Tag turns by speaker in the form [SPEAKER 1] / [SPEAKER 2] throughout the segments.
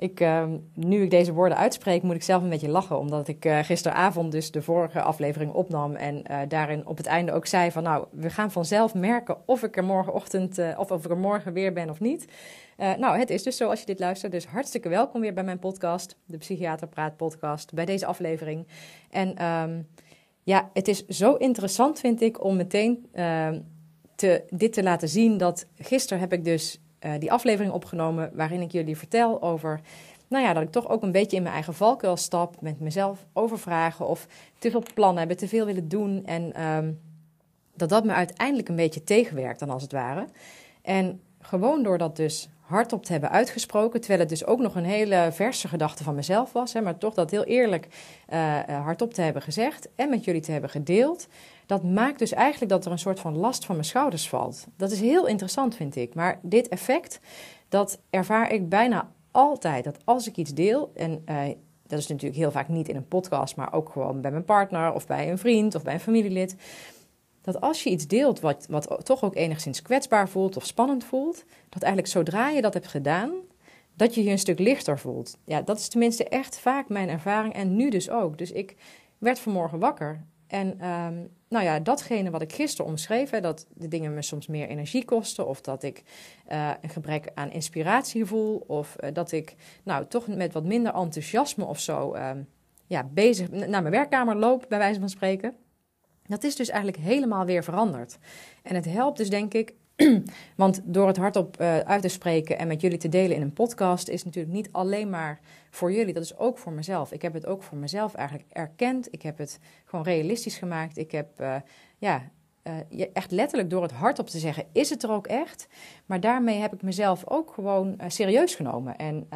[SPEAKER 1] Ik, uh, nu ik deze woorden uitspreek, moet ik zelf een beetje lachen. Omdat ik uh, gisteravond dus de vorige aflevering opnam. En uh, daarin op het einde ook zei van nou, we gaan vanzelf merken of ik er morgenochtend uh, of of ik er morgen weer ben of niet. nou, het is dus zo als je dit luistert. Dus hartstikke welkom weer bij mijn podcast, de Psychiater Praat podcast, bij deze aflevering. En um, ja, het is zo interessant vind ik om meteen ehm, te, dit te laten zien. Dat gisteren heb ik dus uh, die aflevering opgenomen waarin ik jullie vertel over, nou ja, dat ik toch ook een beetje in mijn eigen valkuil stap, met mezelf overvragen of te veel plannen hebben, te veel willen doen en um, dat dat me uiteindelijk een beetje tegenwerkt dan als het ware. En gewoon door dat dus hardop te hebben uitgesproken, terwijl het dus ook nog een hele verse gedachte van mezelf was, hè, maar toch dat heel eerlijk uh, hardop te hebben gezegd en met jullie te hebben gedeeld, dat maakt dus eigenlijk dat er een soort van last van mijn schouders valt. Dat is heel interessant, vind ik. Maar dit effect, dat ervaar ik bijna altijd. Dat als ik iets deel, en uh, dat is natuurlijk heel vaak niet in een podcast, maar ook gewoon bij mijn partner of bij een vriend of bij een familielid. Dat als je iets deelt wat, wat toch ook enigszins kwetsbaar voelt of spannend voelt, dat eigenlijk zodra je dat hebt gedaan, dat je je een stuk lichter voelt. Ja, dat is tenminste echt vaak mijn ervaring en nu dus ook. Dus ik werd vanmorgen wakker en um, nou ja, datgene wat ik gisteren omschreef, dat de dingen me soms meer energie kosten, of dat ik uh, een gebrek aan inspiratie voel, of uh, dat ik nou toch met wat minder enthousiasme of zo uh, ja, bezig naar mijn werkkamer loop, bij wijze van spreken. Dat is dus eigenlijk helemaal weer veranderd. En het helpt dus denk ik Want door het hardop uh, uit te spreken en met jullie te delen in een podcast is natuurlijk niet alleen maar voor jullie, dat is ook voor mezelf. Ik heb het ook voor mezelf eigenlijk erkend. Ik heb het gewoon realistisch gemaakt. Ik heb uh, ja, uh, echt letterlijk door het hardop te zeggen, is het er ook echt? Maar daarmee heb ik mezelf ook gewoon serieus genomen. En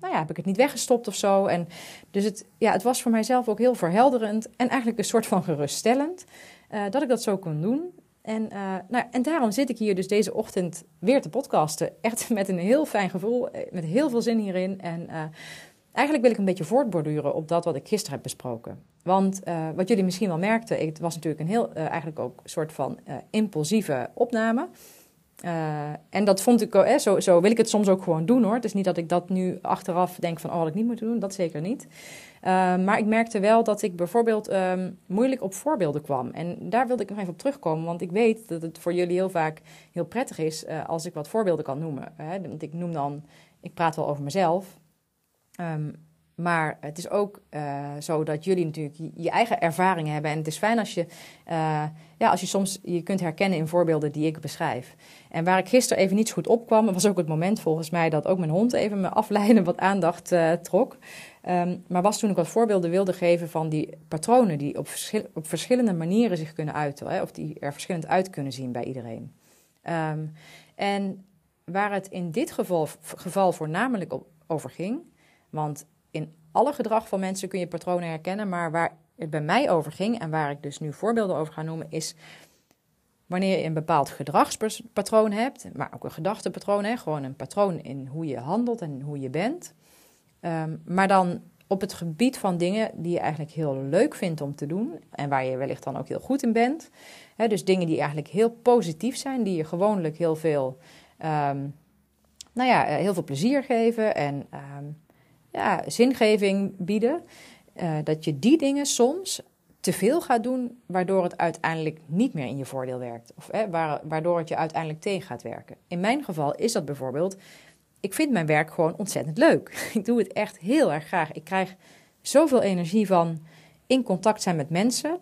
[SPEAKER 1] nou ja, heb ik het niet weggestopt of zo. En dus het, ja, het was voor mijzelf ook heel verhelderend en eigenlijk een soort van geruststellend. dat ik dat zo kon doen. En, uh, nou, en daarom zit ik hier dus deze ochtend weer te podcasten. Echt met een heel fijn gevoel, eh, met heel veel zin hierin. En uh, eigenlijk wil ik een beetje voortborduren op dat wat ik gisteren heb besproken. Want wat jullie misschien wel merkten, het was natuurlijk een heel, eigenlijk ook een soort van impulsieve opname. en dat vond ik, eh, zo, zo wil ik het soms ook gewoon doen hoor. Het is niet dat ik dat nu achteraf denk van, oh, wat ik niet moet doen. Dat zeker niet. Uh, maar ik merkte wel dat ik bijvoorbeeld um, moeilijk op voorbeelden kwam. En daar wilde ik nog even op terugkomen, want ik weet dat het voor jullie heel vaak heel prettig is uh, als ik wat voorbeelden kan noemen. Hè? Want ik noem dan, ik praat wel over mezelf. Um, maar het is ook uh, zo dat jullie natuurlijk je, eigen ervaringen hebben. En het is fijn als je, uh, ja, als je soms je kunt herkennen in voorbeelden die ik beschrijf. En waar ik gisteren even niet zo goed opkwam, was ook het moment volgens mij dat ook mijn hond even me afleiden wat aandacht trok. Um, maar was toen ik wat voorbeelden wilde geven van die patronen die op, op verschillende manieren zich kunnen uiten. Hè, of die er verschillend uit kunnen zien bij iedereen. Um, en waar het in dit geval, geval voornamelijk op, over ging. Want in alle gedrag van mensen kun je patronen herkennen. Maar waar het bij mij over ging en waar ik dus nu voorbeelden over ga noemen, is wanneer je een bepaald gedragspatroon hebt, maar ook een gedachtepatroon, hè, gewoon een patroon in hoe je handelt en hoe je bent. Um, maar dan op het gebied van dingen die je eigenlijk heel leuk vindt om te doen en waar je wellicht dan ook heel goed in bent. Dus dingen die eigenlijk heel positief zijn, die je gewoonlijk heel veel, um, nou ja, heel veel plezier geven en um, ja, zingeving bieden. Uh, dat je die dingen soms te veel gaat doen, waardoor het uiteindelijk niet meer in je voordeel werkt. Of hè, waardoor het je uiteindelijk tegen gaat werken. In mijn geval is dat bijvoorbeeld, ik vind mijn werk gewoon ontzettend leuk. Ik doe het echt heel erg graag. Ik krijg zoveel energie van in contact zijn met mensen.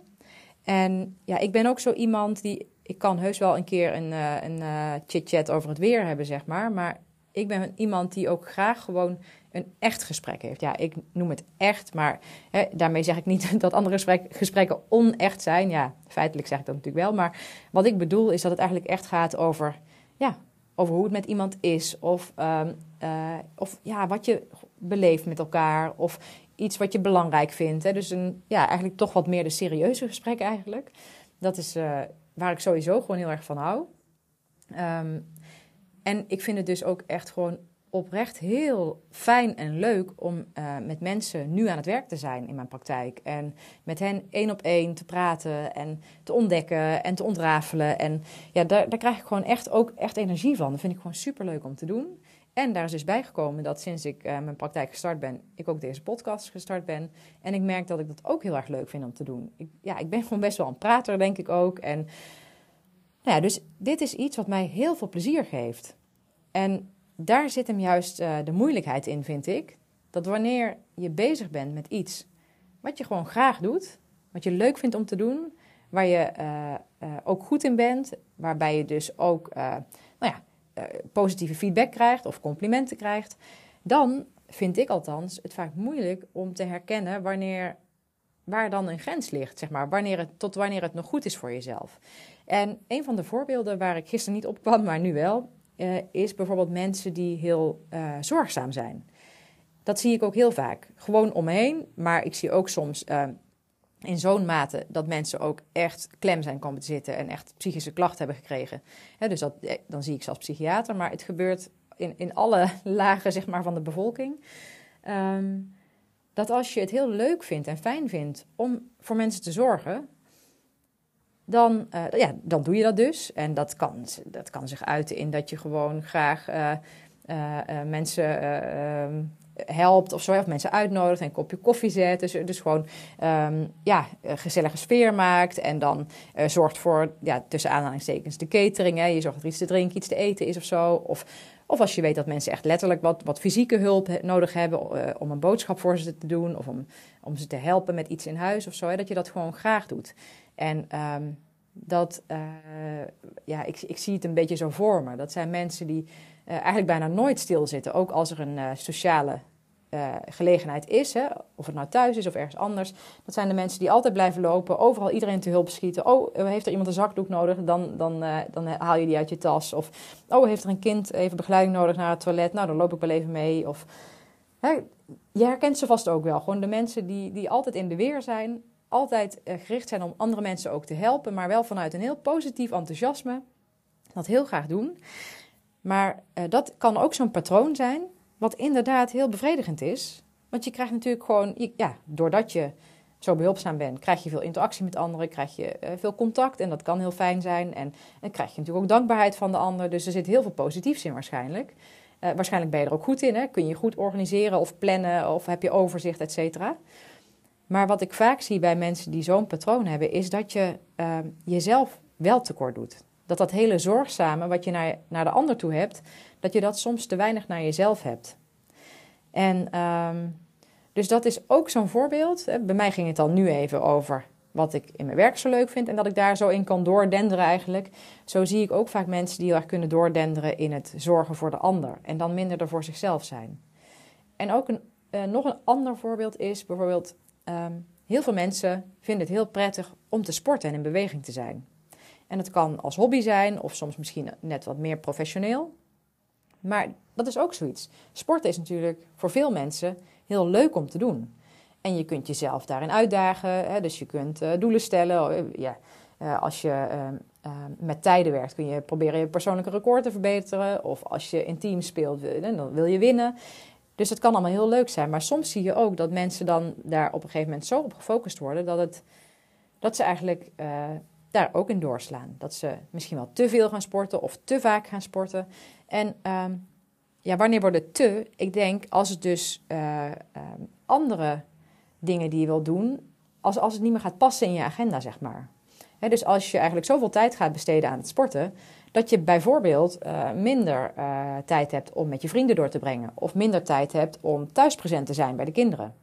[SPEAKER 1] En ja, ik ben ook zo iemand die. Ik kan heus wel een keer een, uh, een uh, chit-chat over het weer hebben, zeg maar. Maar ik ben iemand die ook graag gewoon een echt gesprek heeft. Ja, ik noem het echt, maar hè, daarmee zeg ik niet dat andere gesprek, gesprekken onecht zijn. Ja, feitelijk zeg ik dat natuurlijk wel. Maar wat ik bedoel is dat het eigenlijk echt gaat over, ja, over hoe het met iemand is. Of, um, uh, of ja, wat je beleeft met elkaar. Of iets wat je belangrijk vindt. Hè. Dus een, ja, eigenlijk toch wat meer de serieuze gesprekken eigenlijk. Dat is uh, waar ik sowieso gewoon heel erg van hou. Um, en ik vind het dus ook echt gewoon oprecht heel fijn en leuk om uh, met mensen nu aan het werk te zijn in mijn praktijk. En met hen één op één te praten en te ontdekken en te ontrafelen. En ja, daar, daar krijg ik gewoon echt ook echt energie van. Dat vind ik gewoon super leuk om te doen. En daar is dus bijgekomen dat sinds ik uh, mijn praktijk gestart ben, ik ook deze podcast gestart ben. En ik merk dat ik dat ook heel erg leuk vind om te doen. Ik, ja, ik ben gewoon best wel een prater, denk ik ook. En nou ja, dus dit is iets wat mij heel veel plezier geeft. En daar zit hem juist uh, de moeilijkheid in, vind ik. Dat wanneer je bezig bent met iets wat je gewoon graag doet, wat je leuk vindt om te doen, waar je uh, uh, ook goed in bent, waarbij je dus ook nou ja, positieve feedback krijgt of complimenten krijgt, dan vind ik althans het vaak moeilijk om te herkennen wanneer, waar dan een grens ligt, zeg maar, wanneer het, tot wanneer het nog goed is voor jezelf. En een van de voorbeelden waar ik gisteren niet op kwam, maar nu wel, uh, is bijvoorbeeld mensen die heel uh, zorgzaam zijn. Dat zie ik ook heel vaak. Gewoon omheen, maar ik zie ook soms uh, in zo'n mate dat mensen ook echt klem zijn komen te zitten en echt psychische klachten hebben gekregen. Dus dat, dan zie ik als psychiater, maar het gebeurt in, in alle lagen zeg maar, van de bevolking. Um, dat als je het heel leuk vindt en fijn vindt om voor mensen te zorgen, dan, uh, ja, dan doe je dat dus. En dat kan, dat kan zich uiten in dat je gewoon graag uh, uh, mensen ehm, helpt of zo, of mensen uitnodigt en een kopje koffie zet. Dus, dus gewoon um, ja, een gezellige sfeer maakt en dan zorgt voor, ja, tussen aanhalingstekens, de catering. Hè. Je zorgt dat er iets te drinken, iets te eten is of zo. Of, of als je weet dat mensen echt letterlijk wat, wat fysieke hulp nodig hebben om een boodschap voor ze te doen of om, om ze te helpen met iets in huis of zo, hè, dat je dat gewoon graag doet. En um, dat, uh, ja, ik, ik zie het een beetje zo voor me. Dat zijn mensen die uh, eigenlijk bijna nooit stilzitten. Ook als er een uh, sociale gelegenheid is, hè, of het nou thuis is of ergens anders. Dat zijn de mensen die altijd blijven lopen, overal iedereen te hulp schieten. Oh, heeft er iemand een zakdoek nodig? Dan, dan, dan haal je die uit je tas. Of, oh, heeft er een kind even begeleiding nodig naar het toilet? Nou, dan loop ik wel even mee. Of, hè, je herkent ze vast ook wel. Gewoon de mensen die, die altijd in de weer zijn altijd eh, gericht zijn om andere mensen ook te helpen, maar wel vanuit een heel positief enthousiasme. Dat heel graag doen. Maar uh, dat kan ook zo'n patroon zijn, wat inderdaad heel bevredigend is. Want je krijgt natuurlijk gewoon, ja, doordat je zo behulpzaam bent, krijg je veel interactie met anderen, krijg je uh, veel contact en dat kan heel fijn zijn. En dan krijg je natuurlijk ook dankbaarheid van de ander. Dus er zit heel veel positiefs in waarschijnlijk. Waarschijnlijk ben je er ook goed in. Hè? Kun je goed organiseren of plannen of heb je overzicht, et cetera. Maar wat ik vaak zie bij mensen die zo'n patroon hebben, is dat je uh, jezelf wel tekort doet. Dat dat hele zorgzame wat je naar, naar de ander toe hebt, dat je dat soms te weinig naar jezelf hebt. En um, dus dat is ook zo'n voorbeeld. Bij mij ging het dan nu even over wat ik in mijn werk zo leuk vind en dat ik daar zo in kan doordenderen eigenlijk. Zo zie ik ook vaak mensen die erg kunnen doordenderen in het zorgen voor de ander en dan minder er voor zichzelf zijn. En ook een, uh, nog een ander voorbeeld is bijvoorbeeld Um, heel veel mensen vinden het heel prettig om te sporten en in beweging te zijn. En dat kan als hobby zijn of soms misschien net wat meer professioneel. Maar dat is ook zoiets. Sporten is natuurlijk voor veel mensen heel leuk om te doen. En je kunt jezelf daarin uitdagen. Hè? Dus je kunt uh, doelen stellen. Uh, ja, uh, als je met tijden werkt, kun je proberen je persoonlijke record te verbeteren. Of als je in teams speelt, dan wil je winnen. Dus het kan allemaal heel leuk zijn. Maar soms zie je ook dat mensen dan daar op een gegeven moment zo op gefocust worden dat, het, dat ze eigenlijk uh, daar ook in doorslaan. Dat ze misschien wel te veel gaan sporten of te vaak gaan sporten. En uh, ja, wanneer wordt het te? Ik denk als het dus uh, andere dingen die je wil doen, als, als het niet meer gaat passen in je agenda, zeg maar. Dus als je eigenlijk zoveel tijd gaat besteden aan het sporten, dat je bijvoorbeeld uh, minder uh, tijd hebt om met je vrienden door te brengen. Of minder tijd hebt om thuis present te zijn bij de kinderen.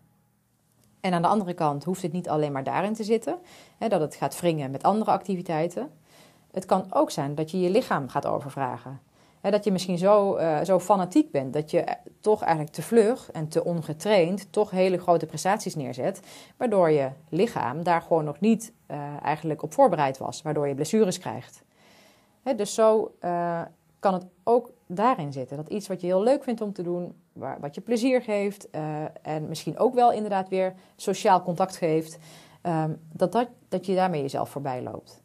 [SPEAKER 1] En aan de andere kant hoeft het niet alleen maar daarin te zitten, dat het gaat wringen met andere activiteiten. Het kan ook zijn dat je je lichaam gaat overvragen. Dat je misschien zo, uh, zo fanatiek bent dat je toch eigenlijk te vlug en te ongetraind toch hele grote prestaties neerzet, waardoor je lichaam daar gewoon nog niet uh, eigenlijk op voorbereid was, waardoor je blessures krijgt. Dus zo uh, kan het ook daarin zitten. Dat iets wat je heel leuk vindt om te doen, waar, wat je plezier geeft en misschien ook wel inderdaad weer sociaal contact geeft, um, dat, dat, dat je daarmee jezelf voorbij loopt.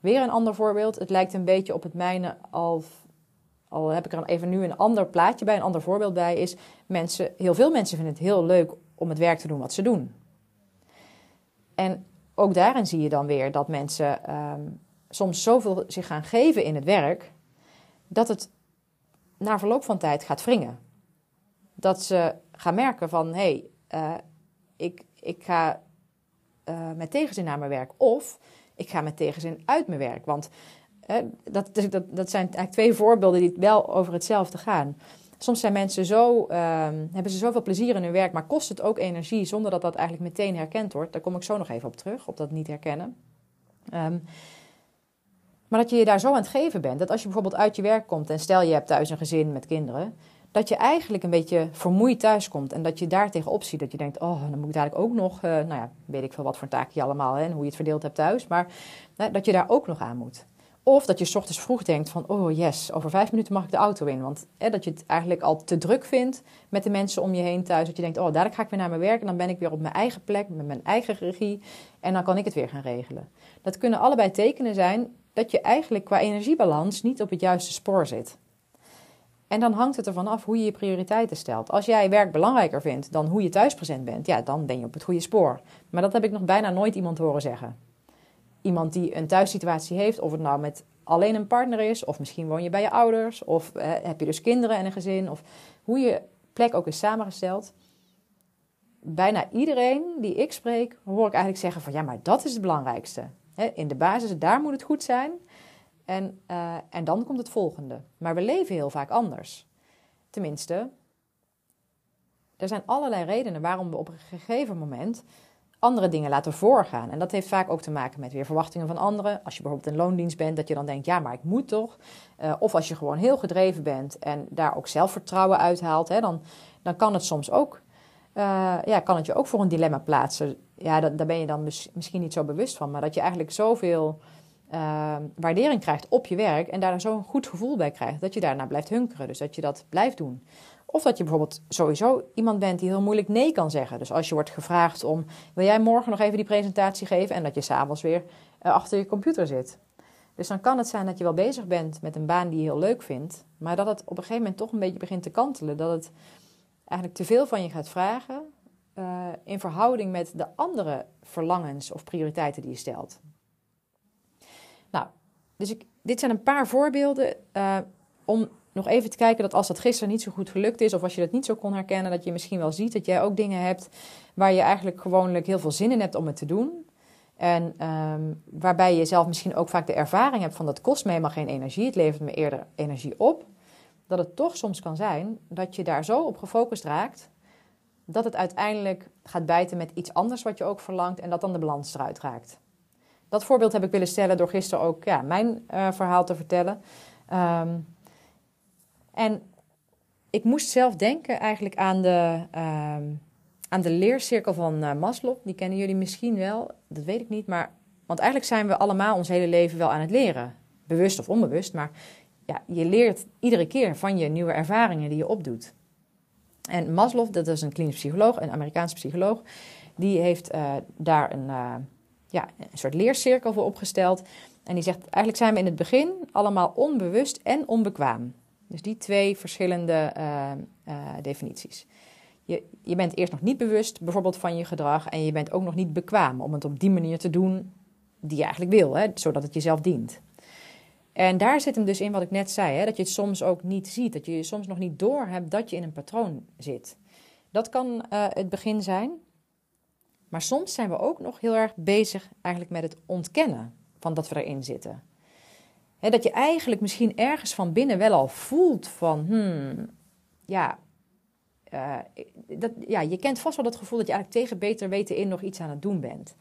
[SPEAKER 1] Weer een ander voorbeeld. Het lijkt een beetje op het mijne, al, al heb ik er even nu een ander plaatje bij, een ander voorbeeld bij, is mensen, heel veel mensen vinden het heel leuk om het werk te doen wat ze doen. En ook daarin zie je dan weer dat mensen um, soms zoveel zich gaan geven in het werk, dat het na verloop van tijd gaat wringen. Dat ze gaan merken van, hé, hey, uh, ik, ik ga uh, met tegenzin naar mijn werk. Of ik ga met tegenzin uit mijn werk. Want dat, dat, dat zijn eigenlijk twee voorbeelden die wel over hetzelfde gaan. Soms zijn mensen zo, hebben ze zoveel plezier in hun werk, maar kost het ook energie zonder dat dat eigenlijk meteen herkend wordt. Daar kom ik zo nog even op terug, op dat niet herkennen. Um, maar dat je je daar zo aan het geven bent. Dat als je bijvoorbeeld uit je werk komt en stel je hebt thuis een gezin met kinderen. Dat je eigenlijk een beetje vermoeid thuis komt. En dat je daar tegenop ziet. Dat je denkt, oh, dan moet ik dadelijk ook nog, uh, nou ja, weet ik veel wat voor taakje allemaal hè, en hoe je het verdeeld hebt thuis. Maar uh, dat je daar ook nog aan moet. Of dat je s ochtends vroeg denkt van, oh yes, over vijf minuten mag ik de auto in. Want hè, dat je het eigenlijk al te druk vindt met de mensen om je heen thuis. Dat je denkt, oh, dadelijk ga ik weer naar mijn werk en dan ben ik weer op mijn eigen plek, met mijn eigen regie. En dan kan ik het weer gaan regelen. Dat kunnen allebei tekenen zijn dat je eigenlijk qua energiebalans niet op het juiste spoor zit. En dan hangt het ervan af hoe je je prioriteiten stelt. Als jij werk belangrijker vindt dan hoe je thuis present bent, ja, dan ben je op het goede spoor. Maar dat heb ik nog bijna nooit iemand horen zeggen. Iemand die een thuissituatie heeft, of het nou met alleen een partner is, of misschien woon je bij je ouders, of eh, heb je dus kinderen en een gezin, of hoe je plek ook is samengesteld. Bijna iedereen die ik spreek, hoor ik eigenlijk zeggen van ja, maar dat is het belangrijkste in de basis, daar moet het goed zijn. En, uh, en dan komt het volgende. Maar we leven heel vaak anders. Tenminste, er zijn allerlei redenen waarom we op een gegeven moment andere dingen laten voorgaan. En dat heeft vaak ook te maken met weer verwachtingen van anderen. Als je bijvoorbeeld in loondienst bent, dat je dan denkt, ja, maar ik moet toch. Uh, of als je gewoon heel gedreven bent en daar ook zelfvertrouwen uithaalt, hè, dan, dan kan het soms ook, uh, ja, kan het je ook voor een dilemma plaatsen ja, dat, daar ben je dan misschien niet zo bewust van. Maar dat je eigenlijk zoveel uh, waardering krijgt op je werk en daar zo'n goed gevoel bij krijgt, dat je daarna blijft hunkeren. Dus dat je dat blijft doen. Of dat je bijvoorbeeld sowieso iemand bent die heel moeilijk nee kan zeggen. Dus als je wordt gevraagd om, wil jij morgen nog even die presentatie geven? En dat je s'avonds weer uh, achter je computer zit. Dus dan kan het zijn dat je wel bezig bent met een baan die je heel leuk vindt, maar dat het op een gegeven moment toch een beetje begint te kantelen. Dat het eigenlijk te veel van je gaat vragen, uh, in verhouding met de andere verlangens of prioriteiten die je stelt. Nou, dus ik, dit zijn een paar voorbeelden uh, om nog even te kijken dat als dat gisteren niet zo goed gelukt is, of als je dat niet zo kon herkennen, dat je misschien wel ziet dat jij ook dingen hebt waar je eigenlijk gewoonlijk heel veel zin in hebt om het te doen. En um, waarbij je zelf misschien ook vaak de ervaring hebt van dat kost me helemaal geen energie, het levert me eerder energie op. Dat het toch soms kan zijn dat je daar zo op gefocust raakt dat het uiteindelijk gaat bijten met iets anders wat je ook verlangt en dat dan de balans eruit raakt. Dat voorbeeld heb ik willen stellen door gisteren ook ja, mijn uh, verhaal te vertellen. Um, en ik moest zelf denken eigenlijk aan de, um, aan de leercirkel van uh, Maslow. Die kennen jullie misschien wel, dat weet ik niet. Maar, want eigenlijk zijn we allemaal ons hele leven wel aan het leren. Bewust of onbewust. Maar ja, je leert iedere keer van je nieuwe ervaringen die je opdoet. En Maslow, dat is een klinisch psycholoog, een Amerikaanse psycholoog, die heeft uh, daar een, uh, ja, een soort leercirkel voor opgesteld. En die zegt, eigenlijk zijn we in het begin allemaal onbewust en onbekwaam. Dus die twee verschillende uh, definities. Je, je bent eerst nog niet bewust bijvoorbeeld van je gedrag en je bent ook nog niet bekwaam om het op die manier te doen die je eigenlijk wil, hè, zodat het jezelf dient. En daar zit hem dus in wat ik net zei, hè, dat je het soms ook niet ziet, dat je soms nog niet doorhebt dat je in een patroon zit. Dat kan uh, het begin zijn, maar soms zijn we ook nog heel erg bezig eigenlijk met het ontkennen van dat we erin zitten. Dat je eigenlijk misschien ergens van binnen wel al voelt van, hmm, ja, uh, dat, ja, je kent vast wel dat gevoel dat je eigenlijk tegen beter weten in nog iets aan het doen bent.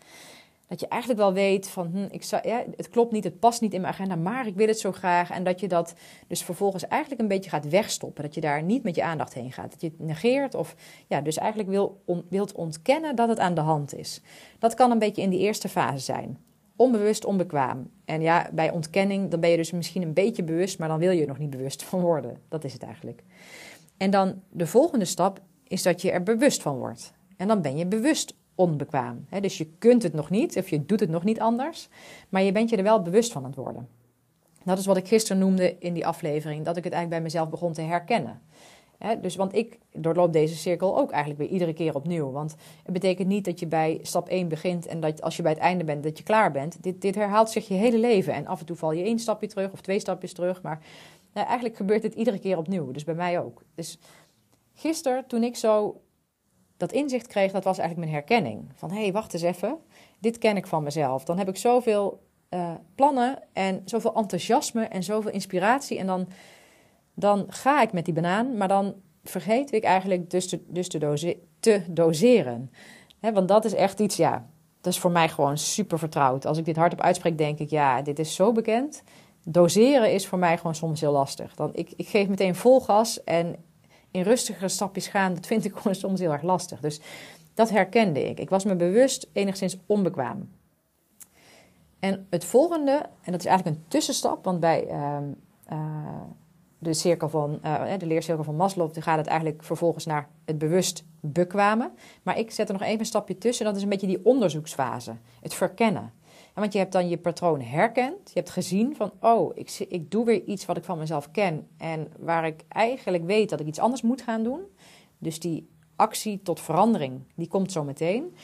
[SPEAKER 1] Dat je eigenlijk wel weet van, hm, ik zou, het klopt niet, het past niet in mijn agenda, maar ik wil het zo graag. En dat je dat dus vervolgens eigenlijk een beetje gaat wegstoppen. Dat je daar niet met je aandacht heen gaat. Dat je het negeert of ja, dus eigenlijk wil, wilt ontkennen dat het aan de hand is. Dat kan een beetje in die eerste fase zijn. Onbewust, onbekwaam. En ja, bij ontkenning, dan ben je dus misschien een beetje bewust, maar dan wil je er nog niet bewust van worden. Dat is het eigenlijk. En dan de volgende stap is dat je er bewust van wordt. En dan ben je bewust onbekwaam. Dus je kunt het nog niet, of je doet het nog niet anders, maar je bent je er wel bewust van aan het worden. Dat is wat ik gisteren noemde in die aflevering, dat ik het eigenlijk bij mezelf begon te herkennen. Dus want ik doorloop deze cirkel ook eigenlijk weer iedere keer opnieuw. Want het betekent niet dat je bij stap 1 begint en dat als je bij het einde bent, dat je klaar bent. Dit, dit herhaalt zich je hele leven. En af en toe val je één stapje terug of twee stapjes terug. Maar nou, eigenlijk gebeurt het iedere keer opnieuw. Dus bij mij ook. Dus gisteren, toen ik zo dat inzicht kreeg, dat was eigenlijk mijn herkenning. Van hé, hey, wacht eens even, dit ken ik van mezelf. Dan heb ik zoveel uh, plannen en zoveel enthousiasme en zoveel inspiratie. En dan, dan ga ik met die banaan, maar dan vergeet ik eigenlijk dus te, dus te, te doseren. want dat is echt iets, ja, dat is voor mij gewoon super vertrouwd. Als ik dit hardop uitspreek, denk ik, ja, dit is zo bekend. Doseren is voor mij gewoon soms heel lastig. Dan, ik, ik geef meteen vol gas en in rustigere stapjes gaan, dat vind ik gewoon soms heel erg lastig. Dus dat herkende ik. Ik was me bewust enigszins onbekwaam. En het volgende, en dat is eigenlijk een tussenstap, want bij ehm, eh, de, cirkel van, uh, de leercirkel van Maslow gaat het eigenlijk vervolgens naar het bewust bekwamen. Maar ik zet er nog even een stapje tussen, dat is een beetje die onderzoeksfase, het verkennen want je hebt dan je patroon herkend. Je hebt gezien van, oh, ik, ik doe weer iets wat ik van mezelf ken. En waar ik eigenlijk weet dat ik iets anders moet gaan doen. Dus die actie tot verandering, die komt zo meteen.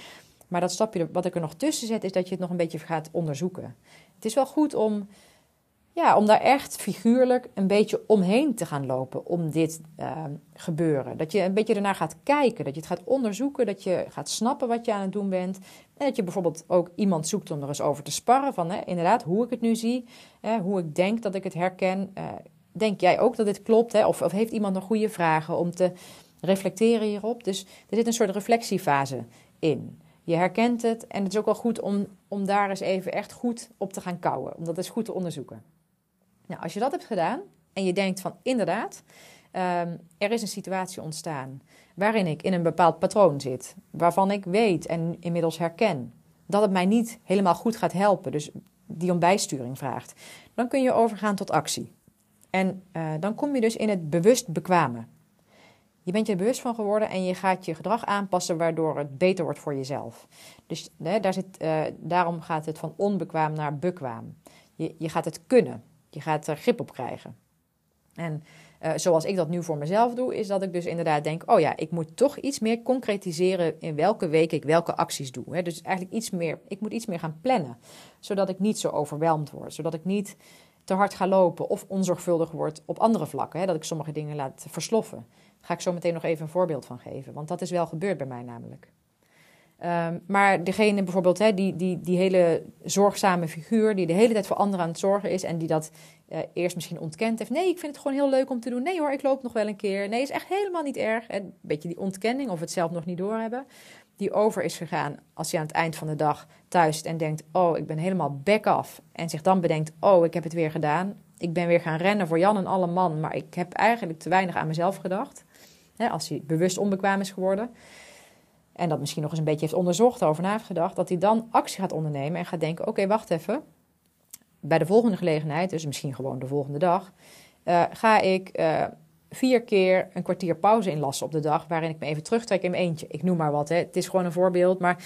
[SPEAKER 1] Maar dat stapje wat ik er nog tussen zet, is dat je het nog een beetje gaat onderzoeken. Het is wel goed om ja, om daar echt figuurlijk een beetje omheen te gaan lopen om dit uh, gebeuren. Dat je een beetje ernaar gaat kijken, dat je het gaat onderzoeken, dat je gaat snappen wat je aan het doen bent. En dat je bijvoorbeeld ook iemand zoekt om er eens over te sparren van hè, inderdaad hoe ik het nu zie, hè, hoe ik denk dat ik het herken. Uh, denk jij ook dat dit klopt? Hè? Of, of heeft iemand nog goede vragen om te reflecteren hierop? Dus er zit een soort reflectiefase in. Je herkent het en het is ook wel goed om, om daar eens even echt goed op te gaan kouwen. Om dat eens goed te onderzoeken. Nou, als je dat hebt gedaan en je denkt van inderdaad, um, er is een situatie ontstaan waarin ik in een bepaald patroon zit, waarvan ik weet en inmiddels herken dat het mij niet helemaal goed gaat helpen, dus die om bijsturing vraagt, dan kun je overgaan tot actie. En uh, dan kom je dus in het bewust bekwamen. Je bent je er bewust van geworden en je gaat je gedrag aanpassen waardoor het beter wordt voor jezelf. Dus daar zit, uh, daarom gaat het van onbekwaam naar bekwaam. Je, je gaat het kunnen. Je gaat er grip op krijgen. En uh, zoals ik dat nu voor mezelf doe, is dat ik dus inderdaad denk: oh ja, ik moet toch iets meer concretiseren in welke week ik welke acties doe. Hè? Dus eigenlijk iets meer, ik moet iets meer gaan plannen, zodat ik niet zo overweldigd word, zodat ik niet te hard ga lopen of onzorgvuldig word op andere vlakken, hè? dat ik sommige dingen laat versloffen. Daar ga ik zo meteen nog even een voorbeeld van geven, want dat is wel gebeurd bij mij namelijk. Um, maar degene bijvoorbeeld, die, die, die hele zorgzame figuur, die de hele tijd voor anderen aan het zorgen is en die dat uh, eerst misschien ontkend heeft. Nee, ik vind het gewoon heel leuk om te doen. Nee hoor, ik loop nog wel een keer. Nee, is echt helemaal niet erg. Een beetje die ontkenning of het zelf nog niet doorhebben. Die over is gegaan als je aan het eind van de dag thuis en denkt: Oh, ik ben helemaal back af. En zich dan bedenkt: Oh, ik heb het weer gedaan. Ik ben weer gaan rennen voor Jan en alle man. Maar ik heb eigenlijk te weinig aan mezelf gedacht. Als hij bewust onbekwaam is geworden en dat misschien nog eens een beetje heeft onderzocht, over na heeft gedacht, dat hij dan actie gaat ondernemen en gaat denken: oké, wacht even. Bij de volgende gelegenheid, dus misschien gewoon de volgende dag, uh, ga ik uh, vier keer een kwartier pauze inlassen op de dag, waarin ik me even terugtrek in mijn eentje. Ik noem maar wat, hè. het is gewoon een voorbeeld, maar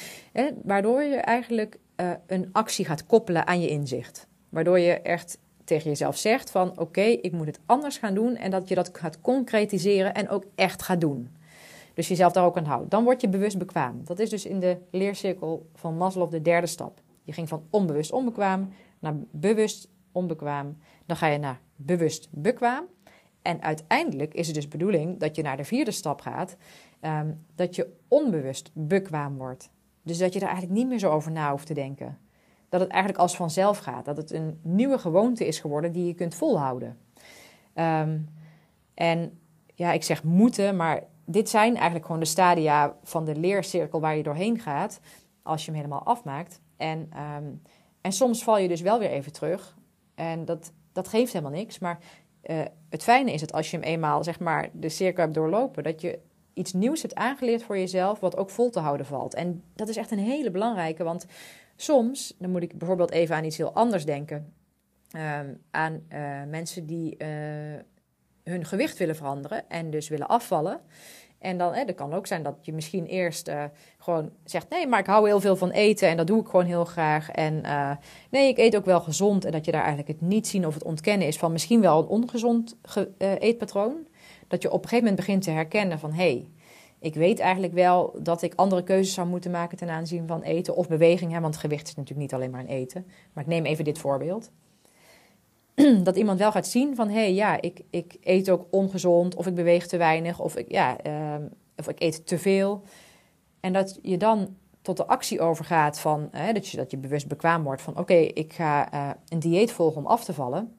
[SPEAKER 1] waardoor je eigenlijk uh, een actie gaat koppelen aan je inzicht. Waardoor je echt tegen jezelf zegt van oké, ik moet het anders gaan doen en dat je dat gaat concretiseren en ook echt gaat doen. Dus jezelf daar ook aan houdt. Dan word je bewust bekwaam. Dat is dus in de leercirkel van Maslow de derde stap. Je ging van onbewust onbekwaam naar bewust onbekwaam. Dan ga je naar bewust bekwaam. En uiteindelijk is het dus bedoeling dat je naar de vierde stap gaat, um, dat je onbewust bekwaam wordt. Dus dat je er eigenlijk niet meer zo over na hoeft te denken. Dat het eigenlijk als vanzelf gaat. Dat het een nieuwe gewoonte is geworden die je kunt volhouden. Um, en ja, ik zeg moeten, maar dit zijn eigenlijk gewoon de stadia van de leercirkel waar je doorheen gaat als je hem helemaal afmaakt. En, ehm, en soms val je dus wel weer even terug. En dat, dat geeft helemaal niks. Maar uh, het fijne is dat als je hem eenmaal zeg maar, de cirkel hebt doorlopen, dat je iets nieuws hebt aangeleerd voor jezelf, wat ook vol te houden valt. En dat is echt een hele belangrijke, want soms, dan moet ik bijvoorbeeld even aan iets heel anders denken. Um, aan uh, mensen die uh, hun gewicht willen veranderen en dus willen afvallen. En dan, hè, dat kan ook zijn dat je misschien eerst uh, gewoon zegt: nee, maar ik hou heel veel van eten en dat doe ik gewoon heel graag. En uh, nee, ik eet ook wel gezond. En dat je daar eigenlijk het niet zien of het ontkennen is van misschien wel een ongezond uh, eetpatroon. Dat je op een gegeven moment begint te herkennen van hé, hey, ik weet eigenlijk wel dat ik andere keuzes zou moeten maken ten aanzien van eten of beweging. Hè, want gewicht is natuurlijk niet alleen maar een eten. Maar ik neem even dit voorbeeld. dat iemand wel gaat zien van hé, hey, ja, ik, ik eet ook ongezond of ik beweeg te weinig of ik, ja, uh, of ik eet te veel. En dat je dan tot de actie overgaat van dat, je, dat je bewust bekwaam wordt van oké, ik ga uh, een dieet volgen om af te vallen.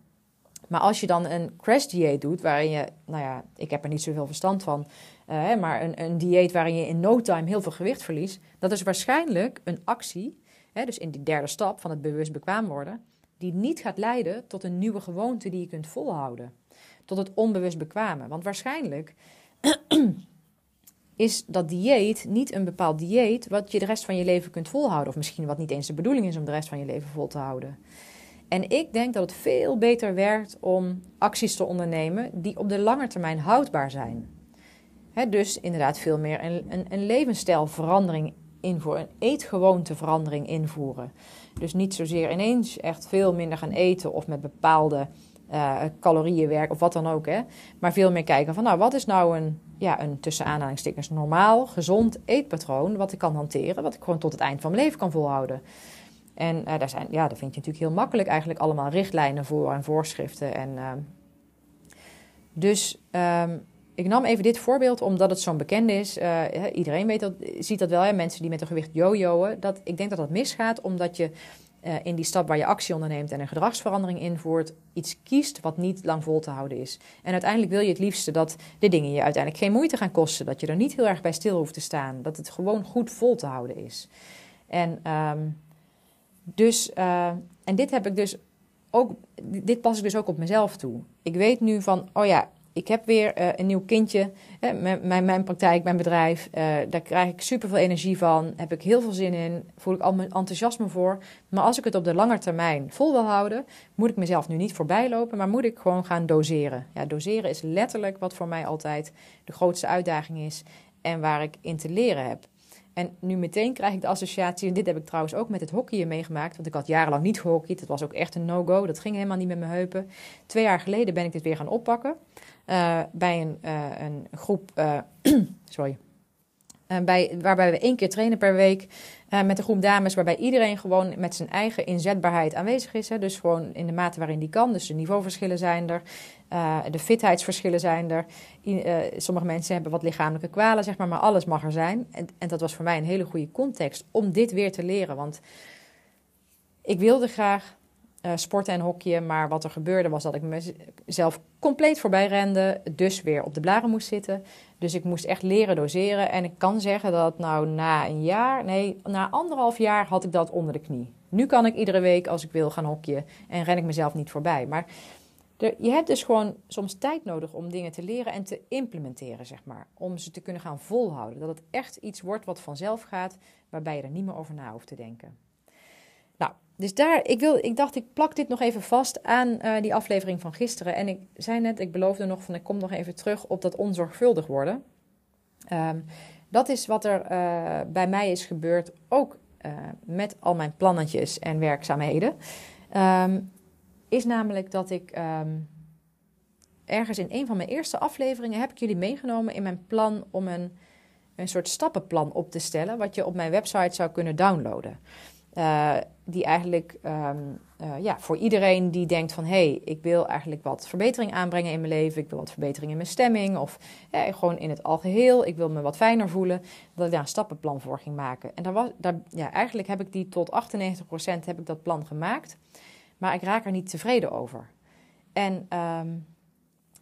[SPEAKER 1] Maar als je dan een crash dieet doet, waarin je, nou ja, ik heb er niet zoveel verstand van, uh, maar een, een dieet waarin je in no time heel veel gewicht verliest, dat is waarschijnlijk een actie, hè, dus in die derde stap van het bewust bekwaam worden, die niet gaat leiden tot een nieuwe gewoonte die je kunt volhouden. Tot het onbewust bekwamen. Want waarschijnlijk is dat dieet niet een bepaald dieet wat je de rest van je leven kunt volhouden. Of misschien wat niet eens de bedoeling is om de rest van je leven vol te houden. En ik denk dat het veel beter werkt om acties te ondernemen die op de lange termijn houdbaar zijn. dus inderdaad veel meer een, een, een levensstijlverandering invoeren, een eetgewoonteverandering invoeren. Dus niet zozeer ineens echt veel minder gaan eten of met bepaalde uh, calorieën werken of wat dan ook. Hè. Maar veel meer kijken van nou, wat is nou een, ja, een tussen aanhalingstekens normaal, gezond eetpatroon wat ik kan hanteren, wat ik gewoon tot het eind van mijn leven kan volhouden. En uh, daar, zijn, ja, daar vind je natuurlijk heel makkelijk eigenlijk allemaal richtlijnen voor en voorschriften. En, uh, dus um, ik nam even dit voorbeeld omdat het zo'n bekend is. Uh, iedereen weet dat, ziet dat wel, hè? mensen die met een gewicht jojoen. Dat, ik denk dat dat misgaat omdat je uh, in die stap waar je actie onderneemt en een gedragsverandering invoert, iets kiest wat niet lang vol te houden is. En uiteindelijk wil je het liefste dat de dingen je uiteindelijk geen moeite gaan kosten. Dat je er niet heel erg bij stil hoeft te staan. Dat het gewoon goed vol te houden is. En, um, dus, uh, en dit heb ik dus ook, dit pas ik dus ook op mezelf toe. Ik weet nu van, oh ja, ik heb weer uh, een nieuw kindje. Hè, mijn, mijn praktijk, mijn bedrijf. Uh, daar krijg ik super veel energie van. Heb ik heel veel zin in. Voel ik al mijn enthousiasme voor. Maar als ik het op de lange termijn vol wil houden, moet ik mezelf nu niet voorbij lopen, maar moet ik gewoon gaan doseren. Ja, doseren is letterlijk wat voor mij altijd de grootste uitdaging is en waar ik in te leren heb. En nu meteen krijg ik de associatie, en dit heb ik trouwens ook met het hockeyen meegemaakt, want ik had jarenlang niet gehockeyd. Het was ook echt een no-go, dat ging helemaal niet met mijn heupen. Twee jaar geleden ben ik dit weer gaan oppakken. Uh, bij een, uh, een groep, uh, sorry, bij, waarbij we één keer trainen per week met een groep dames, waarbij iedereen gewoon met zijn eigen inzetbaarheid aanwezig is. Hè? Dus gewoon in de mate waarin die kan. Dus de niveauverschillen zijn er, de fitheidsverschillen zijn er. sommige mensen hebben wat lichamelijke kwalen, zeg maar, maar alles mag er zijn. En, en dat was voor mij een hele goede context om dit weer te leren. Want ik wilde graag uh, sporten en hockeyen. Maar wat er gebeurde was dat ik mezelf compleet voorbij rende. Dus weer op de blaren moest zitten. Dus ik moest echt leren doseren. En ik kan zeggen dat nou na een jaar, nee, na anderhalf jaar had ik dat onder de knie. Nu kan ik iedere week als ik wil gaan hockeyen en ren ik mezelf niet voorbij. Maar je hebt dus gewoon soms tijd nodig om dingen te leren en te implementeren, zeg maar. Om ze te kunnen gaan volhouden. Dat het echt iets wordt wat vanzelf gaat, waarbij je er niet meer over na hoeft te denken. Nou, dus daar, ik, wil, ik dacht, ik plak dit nog even vast aan uh, die aflevering van gisteren. En ik zei net, ik beloofde nog van, ik kom nog even terug op dat onzorgvuldig worden. Um, dat is wat er uh, bij mij is gebeurd, ook uh, met al mijn plannetjes en werkzaamheden. Um, is namelijk dat ik um, ergens in een van mijn eerste afleveringen heb ik jullie meegenomen in mijn plan om een, een soort stappenplan op te stellen, wat je op mijn website zou kunnen downloaden. Uh, die eigenlijk um, uh, ja, voor iedereen die denkt van... hé, hey, ik wil eigenlijk wat verbetering aanbrengen in mijn leven... ik wil wat verbetering in mijn stemming... of gewoon in het algeheel, ik wil me wat fijner voelen... dat ik daar een stappenplan voor ging maken. En daar was, daar, ja, eigenlijk heb ik die tot 98% heb ik dat plan gemaakt... maar ik raak er niet tevreden over. En um,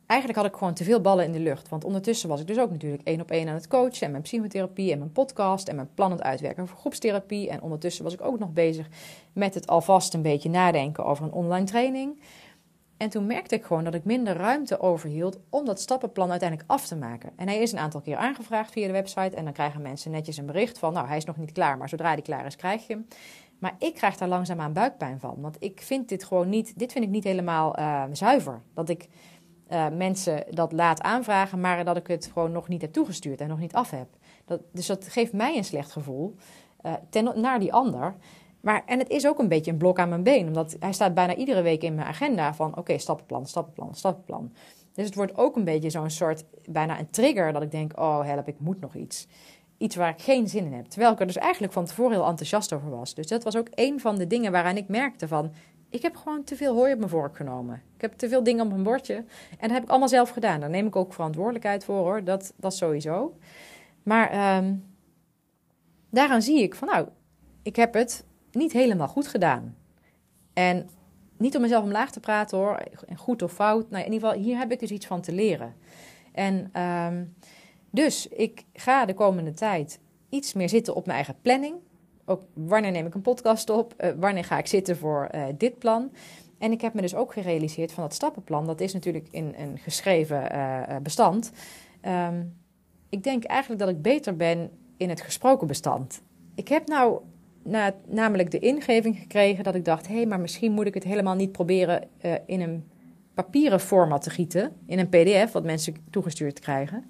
[SPEAKER 1] eigenlijk had ik gewoon te veel ballen in de lucht. Want ondertussen was ik dus ook natuurlijk één op één aan het coachen. En mijn psychotherapie en mijn podcast en mijn plan uitwerken voor groepstherapie. En ondertussen was ik ook nog bezig met het alvast een beetje nadenken over een online training. En toen merkte ik gewoon dat ik minder ruimte overhield om dat stappenplan uiteindelijk af te maken. En hij is een aantal keer aangevraagd via de website. En dan krijgen mensen netjes een bericht van, nou hij is nog niet klaar, maar zodra hij klaar is krijg je hem. Maar ik krijg daar langzaamaan buikpijn van. Want ik vind dit gewoon niet, dit vind ik niet helemaal uh, zuiver. Dat ik uh, mensen dat laat aanvragen, maar dat ik het gewoon nog niet heb toegestuurd en nog niet af heb. Dat, dus dat geeft mij een slecht gevoel uh, ten, naar die ander. Maar, en het is ook een beetje een blok aan mijn been, omdat hij staat bijna iedere week in mijn agenda van oké, stappenplan, stappenplan, stappenplan. Dus het wordt ook een beetje zo'n soort, bijna een trigger dat ik denk, oh help, ik moet nog iets. Iets waar ik geen zin in heb. Terwijl ik er dus eigenlijk van tevoren heel enthousiast over was. Dus dat was ook een van de dingen waaraan ik merkte van, ik heb gewoon te veel hooi op mijn vork genomen. Ik heb te veel dingen op mijn bordje. En dat heb ik allemaal zelf gedaan. Daar neem ik ook verantwoordelijkheid voor hoor. Dat, dat sowieso. Maar um, daaraan zie ik van nou, ik heb het niet helemaal goed gedaan. En niet om mezelf omlaag te praten hoor, goed of fout. Nou, in ieder geval, hier heb ik dus iets van te leren. En um, dus ik ga de komende tijd iets meer zitten op mijn eigen planning ook wanneer neem ik een podcast op? Uh, wanneer ga ik zitten voor uh, dit plan? En ik heb me dus ook gerealiseerd van dat stappenplan. Dat is natuurlijk in een geschreven uh, bestand. Um, ik denk eigenlijk dat ik beter ben in het gesproken bestand. Ik heb nou na, namelijk de ingeving gekregen dat ik dacht: hé, hey, maar misschien moet ik het helemaal niet proberen in een papieren format te gieten. In een PDF, wat mensen toegestuurd krijgen.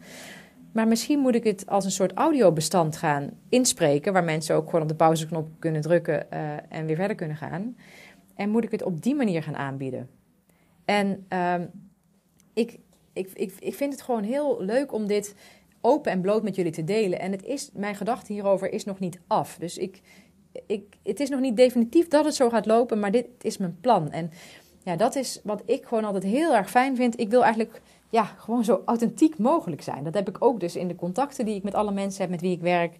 [SPEAKER 1] Maar misschien moet ik het als een soort audiobestand gaan inspreken, waar mensen ook gewoon op de pauzeknop kunnen drukken uh, en weer verder kunnen gaan. En moet ik het op die manier gaan aanbieden. En um, ik, ik, ik, ik vind het gewoon heel leuk om dit open en bloot met jullie te delen. En het is, mijn gedachte hierover is nog niet af. Dus ik, ik, het is nog niet definitief dat het zo gaat lopen, maar dit is mijn plan. En ja, dat is wat ik gewoon altijd heel erg fijn vind. Ik wil eigenlijk ja, gewoon zo authentiek mogelijk zijn. Dat heb ik ook dus in de contacten die ik met alle mensen heb met wie ik werk.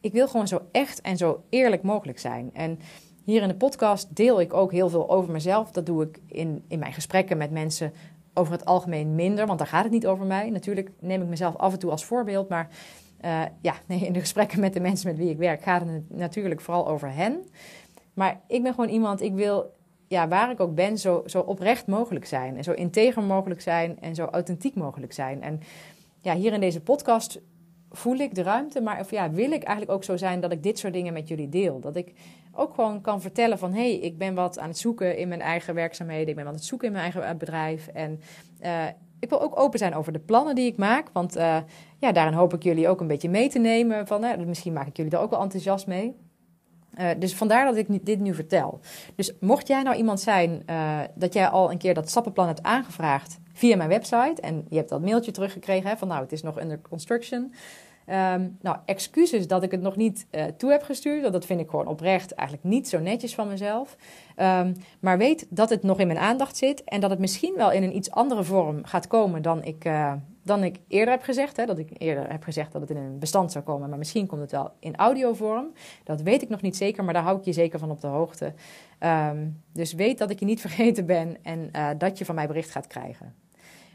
[SPEAKER 1] Ik wil gewoon zo echt en zo eerlijk mogelijk zijn. En hier in de podcast deel ik ook heel veel over mezelf. Dat doe ik in, in mijn gesprekken met mensen over het algemeen minder, want daar gaat het niet over mij. Natuurlijk neem ik mezelf af en toe als voorbeeld, maar uh, ja, nee, in de gesprekken met de mensen met wie ik werk gaat het natuurlijk vooral over hen. Maar ik ben gewoon iemand, ik wil ja, waar ik ook ben, zo, zo oprecht mogelijk zijn. En zo integer mogelijk zijn en zo authentiek mogelijk zijn. En ja, hier in deze podcast voel ik de ruimte, maar of ja, wil ik eigenlijk ook zo zijn dat ik dit soort dingen met jullie deel. Dat ik ook gewoon kan vertellen van, hé, hey, ik ben wat aan het zoeken in mijn eigen werkzaamheden. Ik ben wat aan het zoeken in mijn eigen eh, bedrijf. En uh, ik wil ook open zijn over de plannen die ik maak. Want uh, ja, daarin hoop ik jullie ook een beetje mee te nemen. Van, uh, misschien maak ik jullie er ook wel enthousiast mee. Uh, dus vandaar dat ik dit nu vertel. Dus mocht jij nou iemand zijn uh, dat jij al een keer dat stappenplan hebt aangevraagd via mijn website en je hebt dat mailtje teruggekregen hè, van nou het is nog under construction. Um, nou, excuses dat ik het nog niet uh, toe heb gestuurd. Want dat vind ik gewoon oprecht eigenlijk niet zo netjes van mezelf. Um, maar weet dat het nog in mijn aandacht zit. En dat het misschien wel in een iets andere vorm gaat komen dan ik, dan ik eerder heb gezegd. Hè? Dat ik eerder heb gezegd dat het in een bestand zou komen. Maar misschien komt het wel in audiovorm. Dat weet ik nog niet zeker, maar daar hou ik je zeker van op de hoogte. Um, dus weet dat ik je niet vergeten ben en uh, dat je van mij bericht gaat krijgen.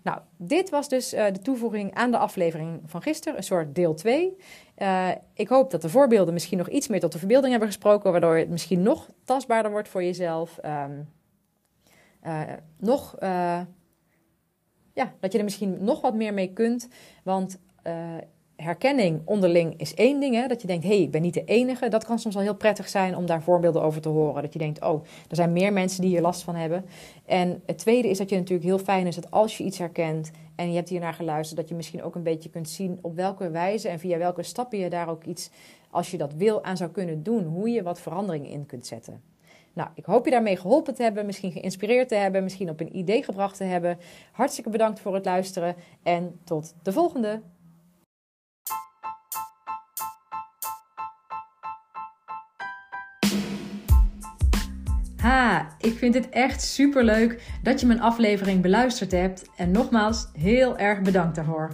[SPEAKER 1] Nou, dit was dus uh, de toevoeging aan de aflevering van gisteren, een soort deel 2. Uh, ik hoop dat de voorbeelden misschien nog iets meer tot de verbeelding hebben gesproken, waardoor het misschien nog tastbaarder wordt voor jezelf. Uh, nog, ja, dat je er misschien nog wat meer mee kunt. Want herkenning onderling is één ding. Hè? Dat je denkt, hé, hey, ik ben niet de enige. Dat kan soms wel heel prettig zijn om daar voorbeelden over te horen. Dat je denkt, oh, er zijn meer mensen die hier last van hebben. En het tweede is dat je natuurlijk heel fijn is dat als je iets herkent en je hebt hier naar geluisterd, dat je misschien ook een beetje kunt zien op welke wijze en via welke stappen je daar ook iets, als je dat wil, aan zou kunnen doen. Hoe je wat veranderingen in kunt zetten. Nou, ik hoop je daarmee geholpen te hebben, misschien geïnspireerd te hebben, misschien op een idee gebracht te hebben. Hartstikke bedankt voor het luisteren en tot de volgende. Ha, ik vind het echt super leuk dat je mijn aflevering beluisterd hebt. En nogmaals, heel erg bedankt daarvoor.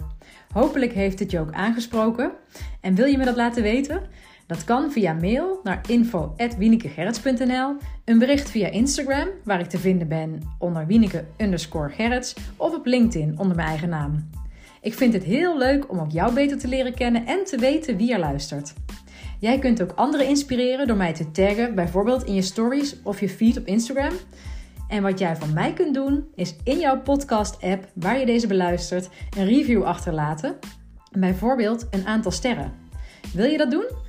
[SPEAKER 1] Hopelijk heeft het je ook aangesproken. En wil je me dat laten weten?
[SPEAKER 2] Dat kan via mail naar info.wienekegerrits.nl, een bericht via Instagram, waar ik te vinden ben onder Wieneke Gerrits, of op LinkedIn onder mijn eigen naam. Ik vind het heel leuk om ook jou beter te leren kennen en te weten wie er luistert. Jij kunt ook anderen inspireren door mij te taggen, bijvoorbeeld in je stories of je feed op Instagram. En wat jij van mij kunt doen, is in jouw podcast-app waar je deze beluistert een review achterlaten. Bijvoorbeeld een aantal sterren. Wil je dat doen?